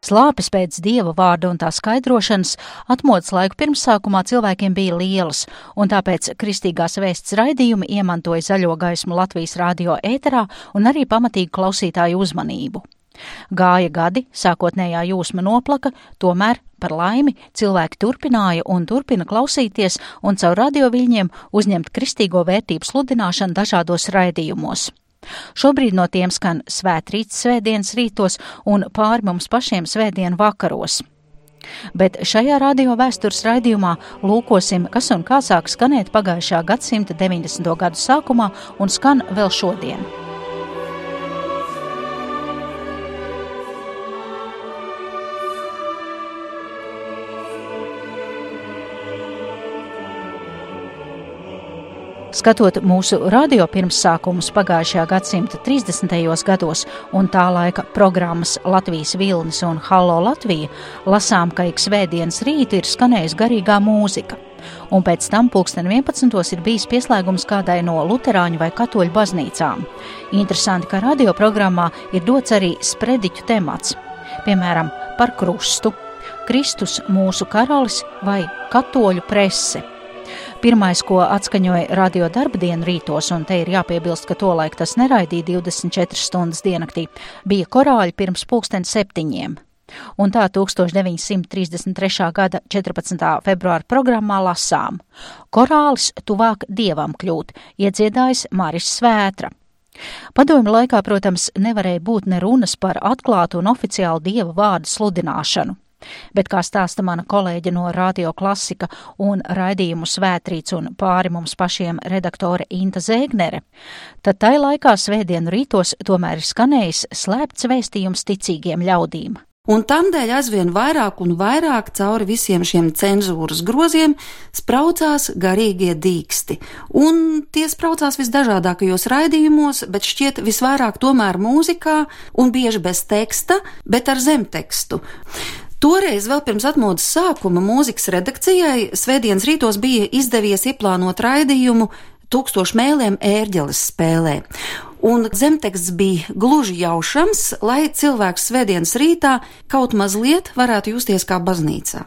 Slāpes pēc dieva vārda un tā skaidrošanas atmodas laiku pirmsākumā cilvēkiem bija lielas, un tāpēc kristīgās vēsts raidījumi iemantoja zaļo gaismu Latvijas radio ēterā un arī pamatīgu klausītāju uzmanību. Gāja gadi, sākotnējā jūsma noplaka, tomēr, par laimi, cilvēki turpināja un turpina klausīties un caur radioviļņiem uzņemt kristīgo vērtību sludināšanu dažādos raidījumos. Šobrīd no tiem skan svētrīts svētdienas rītos un pāri mums pašiem svētdienu vakaros. Bet šajā radio vēstures raidījumā lūkosim, kas un kā sāk skanēt pagājušā gadsimta 90. gadu sākumā un skan vēl šodien. Skatot mūsu radio pirmsākumus pagājušajā gadsimta 30. gados un tā laika programmas Latvijas Vilnis un Halo Latvija, lasām, ka ik svētdienas rītu ir skanējusi garīgā mūzika. Un pēc tam pulksten 11. ir bijis pieslēgums kādai no luterāņu vai katoļu baznīcām. Interesanti, ka radioprogrammā ir dots arī sprediķu temats, piemēram, par krustu, Kristus mūsu karalis vai katoļu prese. Pirmais, ko atskaņoja radio darba dienu rītos, un te ir jāpiebilst, ka tolaik tas neraidīja 24 stundas diennaktī, bija korāļi pirms pulksten septiņiem. Un tā 1933. gada 14. februāra programmā lasām: Korālis tuvāk dievam kļūt, iedziedājis Māris Svētra. Padomju laikā, protams, nevarēja būt ne runas par atklātu un oficiālu dieva vārdu sludināšanu. Bet, kā stāsta mana kolēģe no Radio Klasika un raidījumu svētrīts un pāri mums pašiem redaktore Inta Zēgnere, tad tai laikā svētdienu rītos tomēr ir skanējis slēpts vēstījums ticīgiem ļaudīm. Un tamdēļ aizvien vairāk un vairāk cauri visiem šiem cenzūras groziem spraucās garīgie dīksti. Un tie spraucās visdažādākajos raidījumos, bet šķiet visvairāk tomēr mūzikā un bieži bez teksta, bet ar zemtekstu. Toreiz, vēl pirms atmodas sākuma, mūzikas redakcijai Svētdienas rītos bija izdevies ieplānot raidījumu tūkstošu mēlēm ērģeles spēlē. Un zemteksts bija gluži jaušams, lai cilvēks svētdienas rītā kaut mazliet varētu justies kā baznīcā.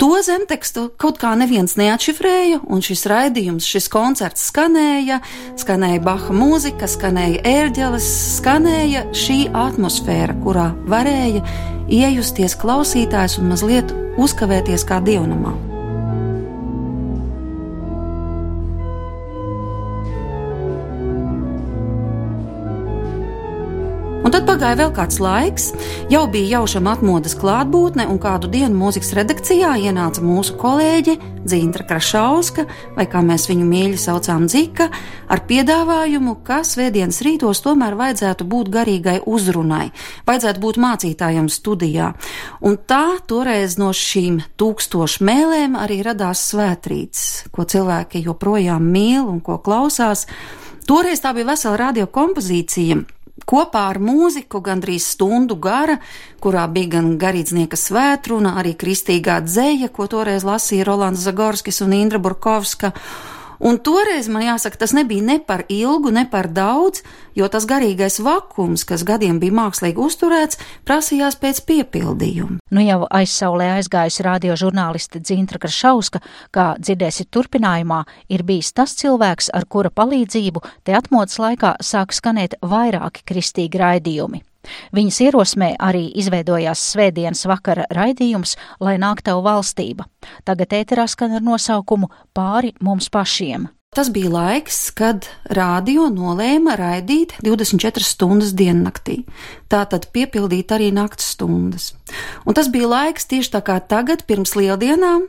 To zemtekstu kaut kā neviens neatšifrēja, un šis raidījums, šis koncerts skanēja, skanēja Baha mūzika, skanēja ērģeles, skanēja šī atmosfēra, kurā varēja iejusties klausītājs un mazliet uzkavēties kā dievnamā. Un tad pagāja vēl kāds laiks, jau bija jaušama atmodas klātbūtne, un kādu dienu mūzikas redakcijā ienāca mūsu kolēģe Dzīntra Krašauska, vai kā mēs viņu mīļi saucām Dzika, ar piedāvājumu, ka svētdienas rītos tomēr vajadzētu būt garīgai uzrunai, vajadzētu būt mācītājiem studijā. Un tā toreiz no šīm tūkstošu mēlēm arī radās svētrīts, ko cilvēki joprojām mīl un ko klausās. Toreiz tā bija vesela radiokompozīcija, kopā ar mūziku gandrīz stundu gara, kurā bija gan garīdznieka svētruna, arī kristīgā dzēja, ko toreiz lasīja Rolands Zagorskis un Indra Burkovska. Un toreiz man jāsaka, tas nebija ne par ilgu, ne par daudz, jo tas garīgais vakums, kas gadiem bija mākslīgi uzturēts, prasījās pēc piepildījuma. Nu jau aizsaulē aizgājusi radiožurnāliste Dzintra Krašauska, kā dzirdēsiet turpinājumā, ir bijis tas cilvēks, ar kura palīdzību te atmodas laikā sāk skanēt vairāki kristīgi raidījumi. Viņas ierosmē arī izveidojās svētdienas vakara raidījums, lai nāk tev valstība. Tagad ēterā skan ar nosaukumu Pāri mums pašiem. Tas bija laiks, kad rādio nolēma raidīt 24 stundas diennaktī. Tātad piepildīt arī naktas stundas. Un tas bija laiks tieši tā kā tagad, pirms lieldienām,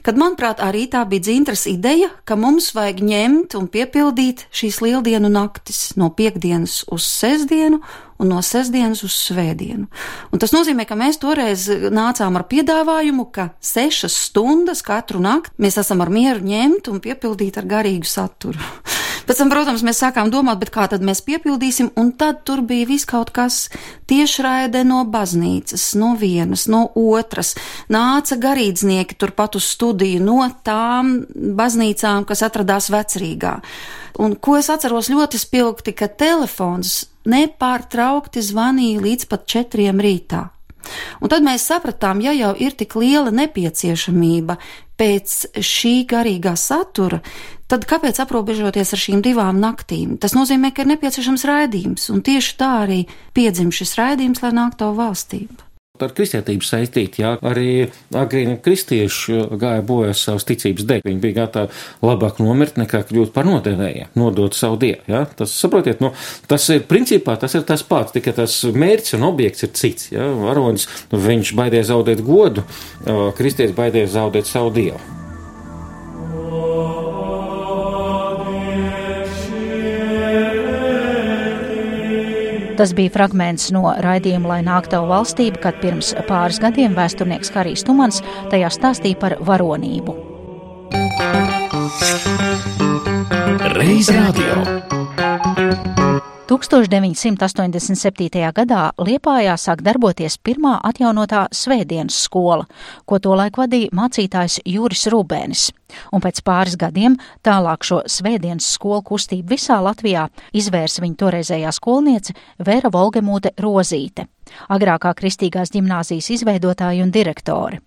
kad, manuprāt, arī tā bija dzintras ideja, ka mums vajag ņemt un piepildīt šīs lieldienu naktis no piekdienas uz sestdienu un no sestdienas uz svētdienu. Un tas nozīmē, ka mēs toreiz nācām ar piedāvājumu, ka sešas stundas katru nakti mēs esam ar mieru ņemt un piepildīt ar garīgu saturu. Pēc tam, protams, mēs sākām domāt, kā tad mēs piepildīsim, un tad tur bija viss kaut kas tiešraidē no baznīcas, no vienas, no otras. Nāca garīdznieki turpat uz studiju no tām baznīcām, kas atradās vecrīgā. Un ko es atceros ļoti spilgti, ka telefons nepārtraukti zvanīja līdz pat četriem rītā. Un tad mēs sapratām, ja jau ir tik liela nepieciešamība pēc šī garīgā satura, tad kāpēc aprobežoties ar šīm divām naktīm? Tas nozīmē, ka ir nepieciešams raidījums, un tieši tā arī piedzim šis raidījums, lai nāktu tavu valstību ar kristietību saistīti. Jā. Arī agrīni kristieši gāja bojā savas ticības dēļ. Viņi bija gatavi labāk nomirt nekā kļūt par nodevējiem, nodot savu dievu. Jā. Tas, saprotiet, nu, tas ir principā tas ir tas pats, tikai tas mērķis un objekts ir cits. Jā. Varonis, nu, viņš baidīja zaudēt godu, kristietis baidīja zaudēt savu dievu. Tas bija fragments no raidījuma Lai nāk tavu valstību, kad pirms pāris gadiem vēsturnieks Harijs Tumans tajā stāstīja par varonību. Reiz radio. 1987. gadā Liepājā sāk darboties pirmā atjaunotā svētdienas skola, ko tolaik vadīja mācītājs Juris Rūbēnis. Un pēc pāris gadiem tālāk šo svētdienas skolu kustību visā Latvijā izvērs viņa toreizējā skolniece Vera Volgemūte Rozīte, agrākā kristīgās ģimnāzijas izveidotāja un direktore.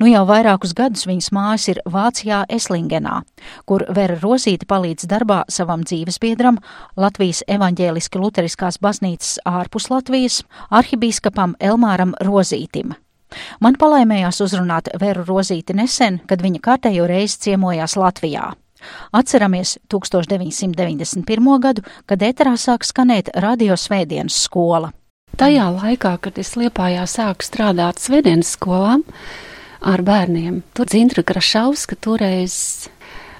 Nu jau vairākus gadus viņas mājas ir Vācijā Eslingenā, kur Vera Rozīte palīdz darbā savam dzīvesbiedram, Latvijas evaņģēliski luteriskās baznīcas ārpus Latvijas, arhibīskapam Elmāram Rozītim. Man palaimējās uzrunāt Veru Rozīti nesen, kad viņa kārtējo reizi ciemojās Latvijā. Atceramies 1991. gadu, kad eterā sāk skanēt radio svētdienas skola. Tajā laikā, kad es Liepājā sāku strādāt svētdienas skolām, ar bērniem. Tur Zintra Krašauska toreiz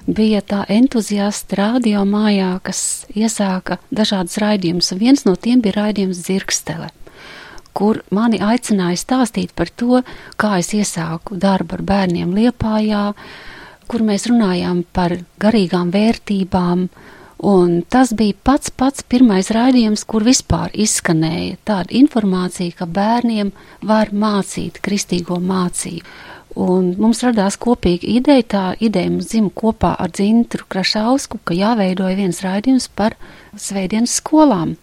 bija tā entuziasta radio mājā, kas iesāka dažādas raidījumus, viens no tiem bija raidījums Zirgstele, kur mani aicināja stāstīt par to, kā es iesāku darbu ar bērniem Liepājā, kur mēs runājām par garīgām vērtībām, Un tas bija pats pats pirmais raidījums, kur vispār izskanēja tāda informācija, ka bērniem var mācīt kristīgo mācību. Un mums radās kopīga ideja, tā ideja mums dzima kopā ar Dzintru Krašausku, ka jāveidoja viens raidījums par svētdienas skolām.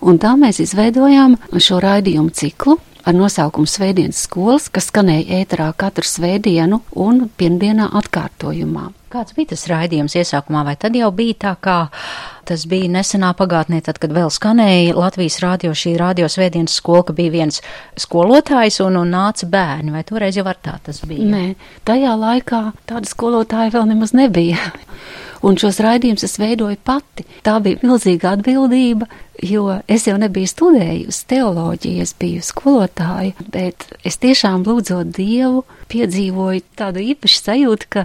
Un tā mēs izveidojām šo raidījumu ciklu ar nosaukumu Svētdienas skolas, kas skanēja ēterā katru svētdienu un pirmdienā atkārtojumā. Kāds bija tas raidījums iesākumā, vai tad jau bija tā, kā tas bija nesenā pagātnē, tad, kad vēl skanēja Latvijas rādio, šī rādio svētdienas skola, ka bija viens skolotājs un, un nāca bērni, vai toreiz jau ar tā tas bija? Nē, tajā laikā tāda skolotāja vēl nemaz nebija. Un šos raidījumus es veidoju pati. Tā bija milzīga atbildība, jo es jau nebiju studējusi teoloģiju, es biju skolotāja, bet es tiešām lūdzot Dievu, piedzīvoju tādu īpašu sajūtu, ka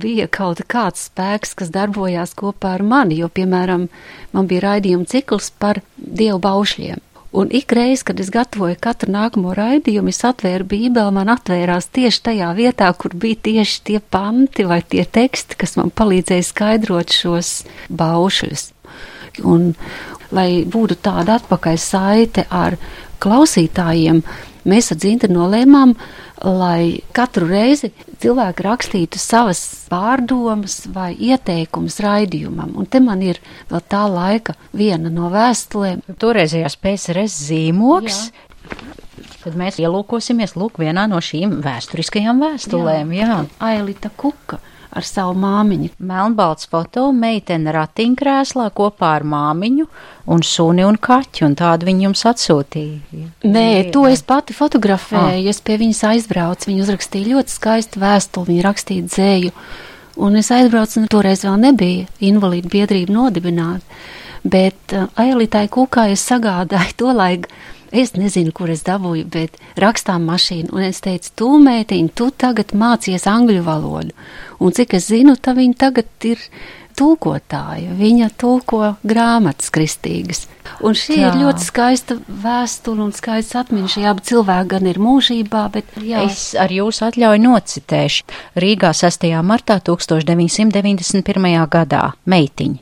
bija kaut kāds spēks, kas darbojās kopā ar mani, jo, piemēram, man bija raidījuma cikls par dievu baušļiem. Un ik reiz, kad es gatavoju katru nākamo raidījumu, es atvēru bībeli, man atvērās tieši tajā vietā, kur bija tieši tie panti vai tie teksti, kas man palīdzēja skaidrot šos baušļus. Un, lai būtu tāda atpakaļ saite ar klausītājiem, mēs ar Zintu nolēmām, lai katru reizi cilvēki rakstītu savas pārdomas vai ieteikumus raidījumam. Un te man ir vēl tā laika viena no vēstulēm. Toreizējās PSRS zīmoks. Jā. Tad mēs ielūkosimies lūk vienā no šīm vēsturiskajām vēstulēm. Jā, jā. Ailita Kuka ar savu māmiņu. Melnbalts foto, meitene ratiņkrēslā kopā ar māmiņu un suni un kaķi, un tādu viņi jums atsūtīja. Nē, to es pati fotografēju, ah. es pie viņas aizbraucu, viņa uzrakstīja ļoti skaistu vēstuli, viņa rakstīja dzēju, un es aizbraucu, un toreiz vēl nebija invalīdu biedrība nodibināta, bet uh, Ailītai Kūkā es sagādāju to laiku Es nezinu, kur es dabūju, bet rakstām mašīnu, un es teicu, tu mētiņ, tu tagad mācies angļu valodu, un cik es zinu, tā viņa tagad ir tulkotāja. Viņa tulko grāmatas kristīgas. Un šī Tā. ir ļoti skaista vēsture un skaists atmiņš. Jā, bet cilvēki gan ir mūžībā, bet jā. Es ar jūsu atļauju nocitēšu. Rīgā 6. martā 1991. gadā meitiņa.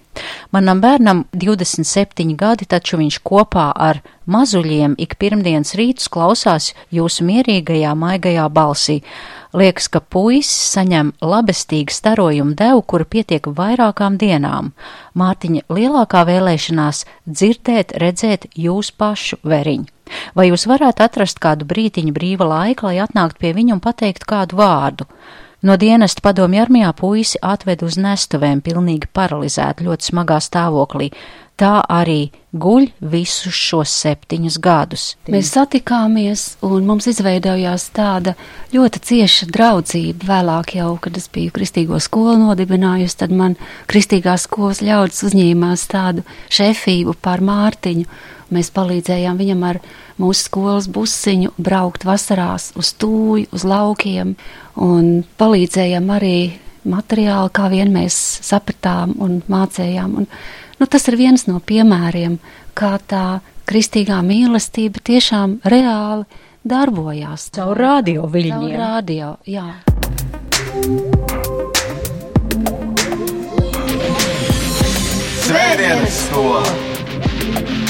Manam bērnam 27 gadi, taču viņš kopā ar mazuļiem ik pirmdienas rītus klausās jūsu mierīgajā, maigajā balsī. Liekas, ka puisis saņem labestīgu starojumu devu, kura pietiek vairākām dienām. Mārtiņa lielākā vēlēšanās dzirdēt, redzēt jūs pašu veriņu. Vai jūs varētu atrast kādu brītiņu brīva laika, lai atnāktu pie viņa un pateikt kādu vārdu? No dienesta padomju armijā puisi atved uz nestuvēm, pilnīgi paralizētu, ļoti smagā stāvoklī. Tā arī guļ visus šos septiņus gadus. Mēs satikāmies, un mums izveidojās tāda ļoti cieša draudzība. Vēlāk, jau, kad es biju kristīgo skolu nodibinājusi, tad man kristīgās skolas ļaudis uzņēmās tādu šefību pār Mārtiņu. Mēs palīdzējām viņam ar mūsu skolas busiņu braukt vasarās uz tūju, uz laukiem, un palīdzējām arī materiāli, kā vien mēs sapratām un mācējām. Un, nu, tas ir viens no piemēriem, kā tā kristīgā mīlestība tiešām reāli darbojās. Caur radio Caur viļņiem. radio, jā. Svētdienas skola!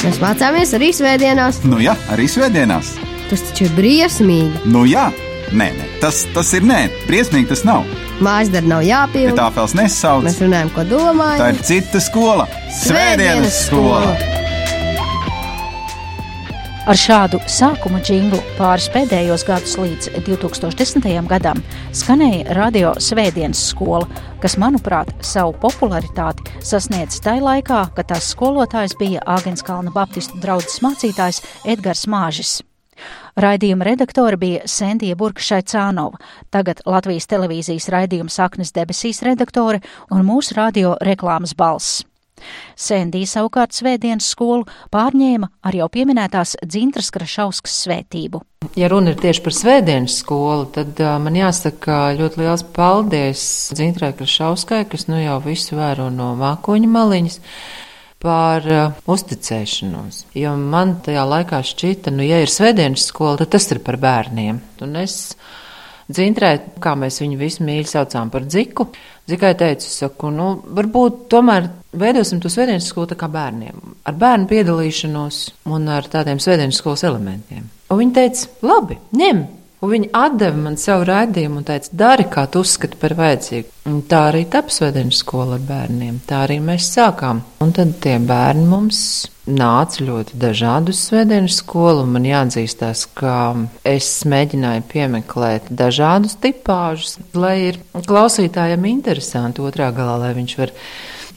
Mēs mācāmies arī svētdienās. Nu jā, arī svētdienās. Tas taču ir briesmīgi. Nu jā, nē, nē, tas, tas ir nē, briesmīgi tas nav. Mājas darba nav jāpilda. tā vēl nesauc, Mēs runājam, ko tā domājam. ir cita skola. Svētdienas skola! Ar šādu sākuma džinglu pāris pēdējos gadus līdz 2010. gadam skanēja radio Svētdienas skola, kas, manuprāt, savu popularitāti sasniedz tajā laikā, kad tās skolotājs bija Āgenskalna Baptistu draugs mācītājs Edgars Māžis. Raidījuma redaktore bija Sendija Burkšaicānova, tagad Latvijas televīzijas raidījuma saknes debesīs redaktore un mūsu radio reklāmas balss. Sendija savukārt svētdienas skolu pārņēma ar jau pieminētās Dzintras Krašauskas svētību. Ja runa ir tieši par svētdienas skolu, tad uh, man jāsaka ļoti liels paldies Dzintrai Krašauskai, kas nu jau visu vēro no mākoņa maliņas par uh, uzticēšanos. Jo man tajā laikā šķita, nu, ja ir svētdienas skola, tad tas ir par bērniem. Un es Dzintrai, kā mēs viņu visu mīļi saucām par dziku, dzikai teicu, saku, nu, varbūt tomēr veidosim to svētdienas skolu tā kā bērniem, ar bērnu piedalīšanos un ar tādiem svētdienas skolas elementiem. Un viņa teica, labi, ņem. Un viņa atdeva man savu raidījumu un teica, dari, kā tu uzskati par vajadzīgu. Un tā arī tapu svētdienas skola bērniem. Tā arī mēs sākām. Un tad tie bērni mums nāca ļoti dažādu uz svētdienas skolu, man jāatzīstās, ka es mēģināju piemeklēt dažādus tipāžus, lai ir klausītājiem interesanti otrā galā, lai viņš var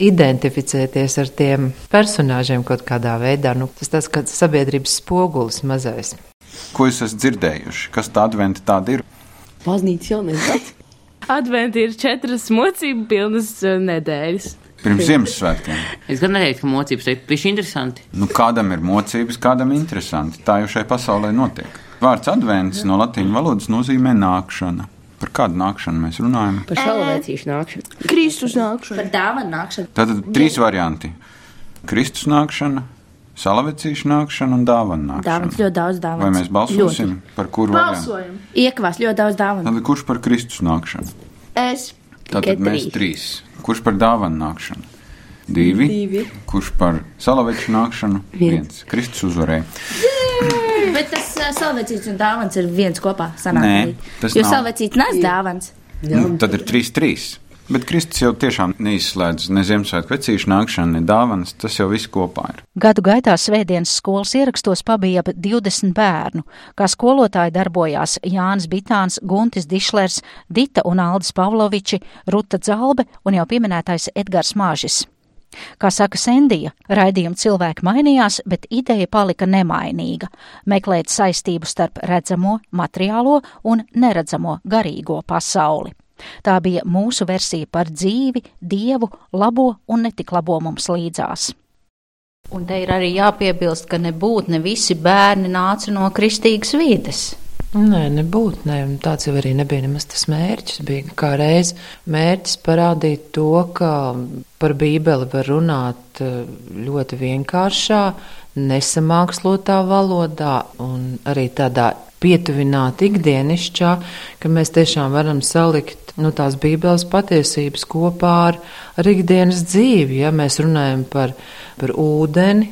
identificēties ar tiem personāžiem kaut kādā veidā. Nu, tas tas kā sabiedrības spogulis mazais. Ko jūs esat dzirdējuši? Kas tā adventa tāda ir? Baznīca jaunais gads. Adventi ir četras mocību pilnas uh, nedēļas. Pirms Ziemassvētkiem. Es gan neteiktu, ka mocības ir piši interesanti. Nu, kādam ir mocības, kādam interesanti. Tā jau šai pasaulē notiek. Vārds advents no latīņu valodas nozīmē nākšana. Par kādu nākšanu mēs runājam? Par šalavērtīšu nākšanu. Kristus nākšana. Par dāvanu nākšanu. Tātad trīs varianti - Kristus nākšana, salavecīšu nākšana un dāvana Dāvans nākšana. ļoti daudz dāvans. Vai mēs balsosim par kuru? Balsojam. Iekvās ļoti daudz dāvanu. Tad kurš par Kristus nākšanu? Es. Tātad mēs trīs. Kurš par dāvanu nākšanu? Divi. Divi. Kurš par salaveču nākšanu? Viens. Kristus uzvarēja. Bet tas uh, salvecīts un dāvans ir viens kopā. Sanāk, Nē, tas Jo nav. salvecīts nes dāvans. Nu, tad ir trīs, trīs. Bet Kristus jau tiešām neizslēdz ne Ziemassvētku vecīšu nākšanu, ne dāvanas. Tas jau viss kopā ir. Gadu gaitā Svētdienas skolas ierakstos pabija ap 20 bērnu. Kā skolotāji darbojās Jānis Bitāns, Guntis Dišlers, Dita un Aldis Pavloviči, Ruta Dzalbe un jau pieminētais Edgars Māžis. Kā saka Sendija, raidījuma cilvēki mainījās, bet ideja palika nemainīga - meklēt saistību starp redzamo, materiālo un neredzamo garīgo pasauli. Tā bija mūsu versija par dzīvi, dievu, labo un netik labo mums līdzās. Un te ir arī jāpiebilst, ka nebūtu ne visi bērni nāca no kristīgas vides. Nē, nebūtu. Nē. Tāds jau arī nebija nemaz tas mērķis. Bija kā reiz mērķis parādīt to, ka par Bībeli var runāt eh, ļoti vienkāršā, nesamākslotā valodā un arī tādā pietuvināt ikdienišķā, ka mēs tiešām varam salikt nu, tās Bībeles patiesības kopā ar, ar ikdienas dzīvi. Ja mēs runājam par, par ūdeni,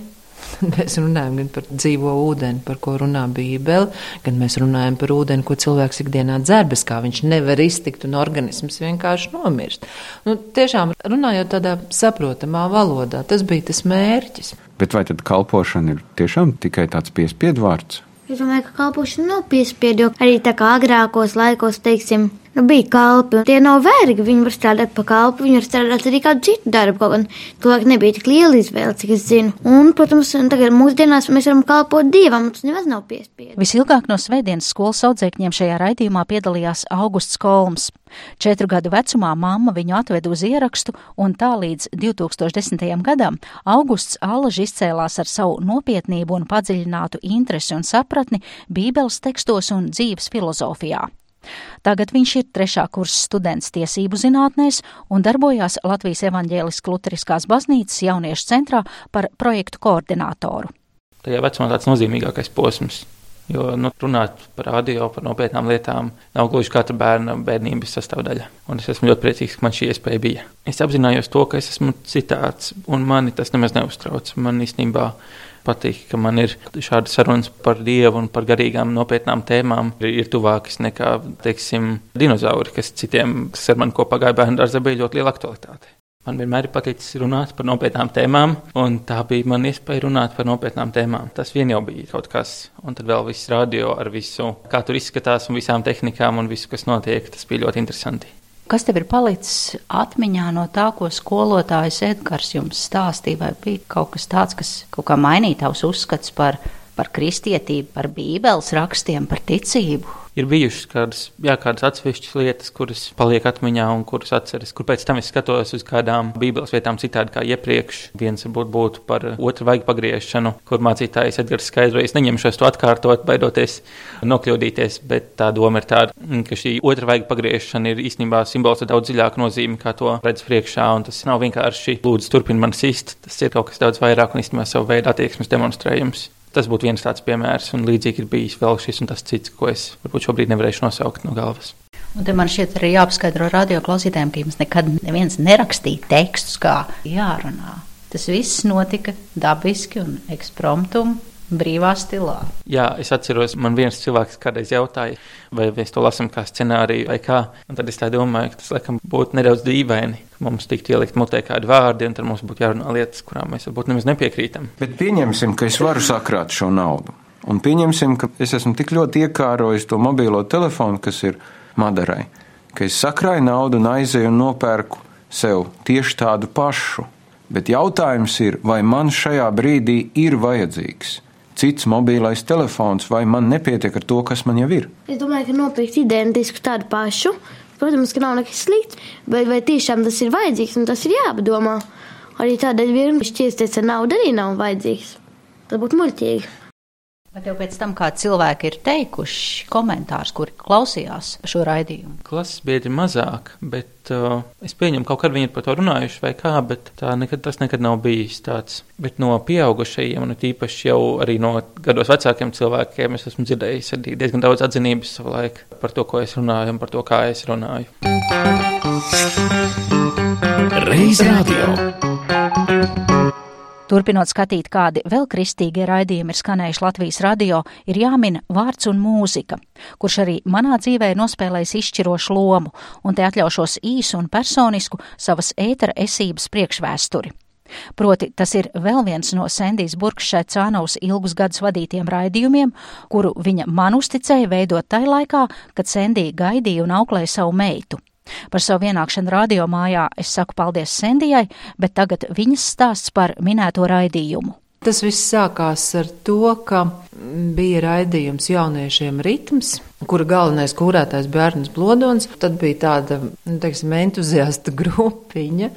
Mēs runājam gan par dzīvo ūdeni, par ko runā Bībele, gan mēs runājam par ūdeni, ko cilvēks ikdienā dzer, bez kā viņš nevar iztikt un organisms vienkārši nomirst. Nu, tiešām runājot tādā saprotamā valodā, tas bija tas mērķis. Bet vai tad kalpošana ir tiešām tikai tāds piespiedu vārds? Es domāju, ka kalpošana nav piespiedu, jo arī tā kā agrākos laikos, teiksim, nu, bija kalpi. Tie nav vergi, viņi var strādāt pa kalpu, viņi var strādāt arī kādu citu darbu. Kaut gan cilvēki nebija tik liela izvēle, cik es zinu. Un, protams, tagad mūsdienās mēs varam kalpot dievam, tas nemaz nav piespiedu. Visilgāk no svētdienas skolas audzēkņiem šajā raidījumā piedalījās Augusts Kolms. Četru gadu vecumā mamma viņu atveda uz ierakstu, un tā līdz 2010. gadam Augusts Allaži izcēlās ar savu nopietnību un padziļinātu interesi un sapratni Bībeles tekstos un dzīves filozofijā. Tagad viņš ir trešā kursa students tiesību zinātnēs un darbojās Latvijas evaņģēliskās luteriskās baznīcas jauniešu centrā par projektu koordinātoru. Tajā vecumā tāds nozīmīgākais posms, Jo nu, runāt par radio, par nopietnām lietām nav gluži katra bērna bērnības sastāvdaļa. Un es esmu ļoti priecīgs, ka man šī iespēja bija. Es apzinājos to, ka es esmu citāds, un mani tas nemaz neuztrauc. Man īstenībā patīk, ka man ir šādas sarunas par dievu un par garīgām nopietnām tēmām. Ir, tuvākas nekā, teiksim, dinozauri, kas citiem, kas ar mani kopā gāja bērnu dārzā, bija ļoti liela aktualitāte. Man vienmēr ir paticis runāt par nopietnām tēmām, un tā bija man iespēja runāt par nopietnām tēmām. Tas vien jau bija kaut kas, un tad vēl viss radio ar visu, kā tur izskatās, un visām tehnikām un visu, kas notiek. Tas bija ļoti interesanti. Kas tev ir palicis atmiņā no tā, ko skolotājs Edgars jums stāstīja, vai bija kaut kas tāds, kas kaut kā mainīja tavs uzskats par, par kristietību, par bībeles rakstiem, par ticību? Ir bijušas kādas, jā, kādas atsevišķas lietas, kuras paliek atmiņā un kuras atceras, kur pēc tam es skatos uz kādām bībeles vietām citādi kā iepriekš. Viens varbūt būtu par otru vaigu pagriešanu, kur mācītājs Edgars skaidrojas, neņemšos to atkārtot, baidoties nokļūdīties, bet tā doma ir tāda, ka šī otra vaiga pagriešana ir īstenībā simbols ar daudz dziļāku nozīmi, kā to redz priekšā, un tas nav vienkārši lūdzu turpini man sist, tas ir kaut kas daudz vairāk un īstenībā savu veidu attieksmes demonstrējums. Tas būtu viens tāds piemērs, un līdzīgi ir bijis vēl šis un tas cits, ko es varbūt šobrīd nevarēšu nosaukt no galvas. Un te man šķiet arī jāpaskaidro radio klausītājiem, ka jums nekad neviens nerakstīja tekstus, kā jārunā. Tas viss notika dabiski un ekspromptum brīvā stilā. Jā, es atceros, man viens cilvēks kādreiz jautāja, vai mēs to lasām kā scenāriju vai kā. Un tad es tā domāju, ka tas laikam būtu nedaudz dīvaini, mums tiktu ielikt mutē kādi vārdi, un tad mums būtu jārunā lietas, kurām mēs varbūt nemaz nepiekrītam. Bet pieņemsim, ka es varu sakrāt šo naudu. Un pieņemsim, ka es esmu tik ļoti iekārojis to mobilo telefonu, kas ir Madarai, ka es sakrāju naudu un aizēju un nopērku sev tieši tādu pašu. Bet jautājums ir, vai man šajā brīdī ir vajadzīgs cits mobilais telefons, vai man nepietiek ar to, kas man jau ir? Es domāju, ka nopirkt identisku tādu pašu, protams, ka nav nekas slikts, bet vai tiešām tas ir vajadzīgs, un tas ir jāpadomā. Arī tādēļ vienam šķiesties ar naudu arī nav vajadzīgs. Tas būtu muļķīgi. Vai tev pēc tam kādi cilvēki ir teikuši komentārus, kuri klausījās šo raidījumu? Klases biedri mazāk, bet uh, es pieņemu, kaut kad viņi ir par to runājuši vai kā, bet tā nekad, tas nekad nav bijis tāds. Bet no pieaugušajiem, un tīpaši jau arī no gados vecākiem cilvēkiem, es esmu dzirdējis arī diezgan daudz atzinības savu laiku par to, ko es runāju un par to, kā es runāju. Reiz radio. Turpinot skatīt, kādi vēl kristīgie raidījumi ir skanējuši Latvijas radio, ir jāmin vārds un mūzika, kurš arī manā dzīvē ir nospēlējis izšķirošu lomu, un te atļaušos īsu un personisku savas ētera esības priekšvēsturi. Proti, tas ir vēl viens no Sandijas Burkšai Cānaus ilgus gadus vadītiem raidījumiem, kuru viņa man uzticēja veidot tai laikā, kad Sandija gaidīja un auklēja savu meitu. Par savu ienākšanu radiomājā es saku paldies Sendijai, bet tagad viņas stāsts par minēto raidījumu. Tas viss sākās ar to, ka bija raidījums jauniešiem ritms, kura galvenais kūrētājs bija Arnis Blodons. Tad bija tāda, nu, teiksim, entuziasta grupiņa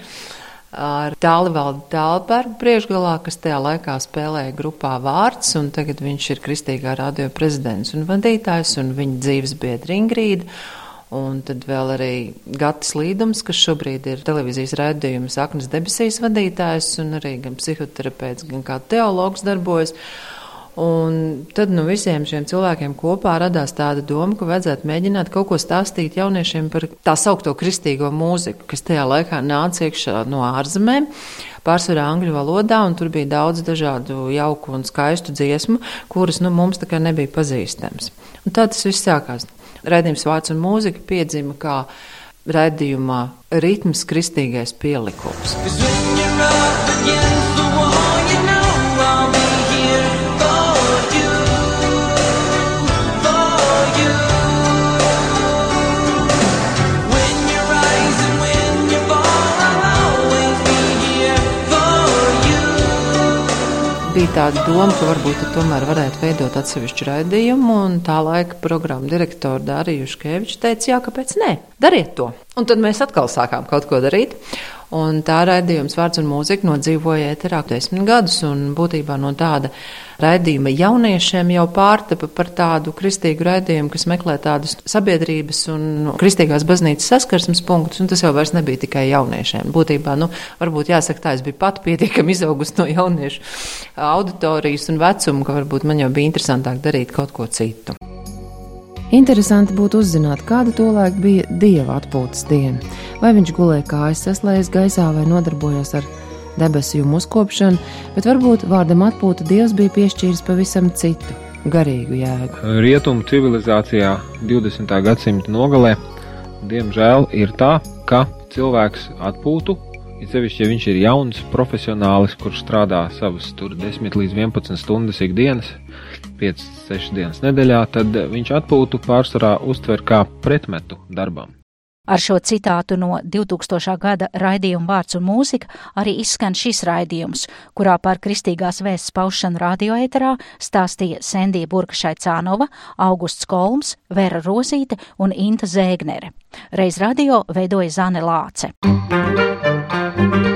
ar Tālivaldu Tālbergu priekšgalā, kas tajā laikā spēlēja grupā vārds, un tagad viņš ir Kristīgā radio prezidents un vadītājs, un viņa dzīves biedra Ingrīda. Un tad vēl arī Gatis Līdums, kas šobrīd ir televīzijas raidījuma Saknes debesīs vadītājs, un arī gan psihoterapeits, gan kā teologs darbojas. Un tad nu, visiem šiem cilvēkiem kopā radās tāda doma, ka vajadzētu mēģināt kaut ko stāstīt jauniešiem par tā saucamo kristīgo mūziku, kas tajā laikā nāca iekšā no ārzemēm, pārsvarā angļu valodā, un tur bija daudz dažādu jauku un skaistu dziesmu, kuras nu, mums tā kā nebija pazīstamas. Un tā tas viss sākās. Raidījums vārds un mūzika piedzima kā raidījumā ritms kristīgais pielikums. Bija tāda doma, ka varbūt tomēr varētu veidot atsevišķu raidījumu, tā laika programma direktora Dārija Juškeviča teica, jā, kāpēc nē, dariet to. Un tad mēs atkal sākām kaut ko darīt. Un tā raidījums vārds un mūzika nodzīvoja ēterā desmit gadus, un būtībā no tāda raidījuma jauniešiem jau pārtapa par tādu kristīgu raidījumu, kas meklē tādus sabiedrības un kristīgās baznīcas saskarsmes punktus, un tas jau vairs nebija tikai jauniešiem. Būtībā, nu, varbūt jāsaka tā, es biju pat pietiekami izaugus no jauniešu auditorijas un vecuma, ka varbūt man jau bija interesantāk darīt kaut ko citu. Interesanti būtu uzzināt, kāda tolaik bija dieva atpūtas diena. Vai viņš gulēja kājas saslējas gaisā vai nodarbojās ar debesu uzkopšanu, bet varbūt vārdam atpūta dievs bija piešķīris pavisam citu, garīgu jēgu. Rietumu civilizācijā 20. gadsimta nogalē, diemžēl, ir tā, ka cilvēks atpūtu It sevišķi, ja viņš ir jauns profesionālis, kurš strādā savas 10 līdz 11 stundas ikdienas, 5-6 dienas nedēļā, tad viņš atpūtu pārsvarā uztver kā pretmetu darbam. Ar šo citātu no 2000. gada raidījuma vārds un mūzika arī izskan šis raidījums, kurā par kristīgās vēsts paušanu radioēterā stāstīja Sendija Burkašaicānova, Augusts Kolms, Vera Rozīte un Inta Zēgnere. Reiz radio veidoja Zane Lāce. Reiz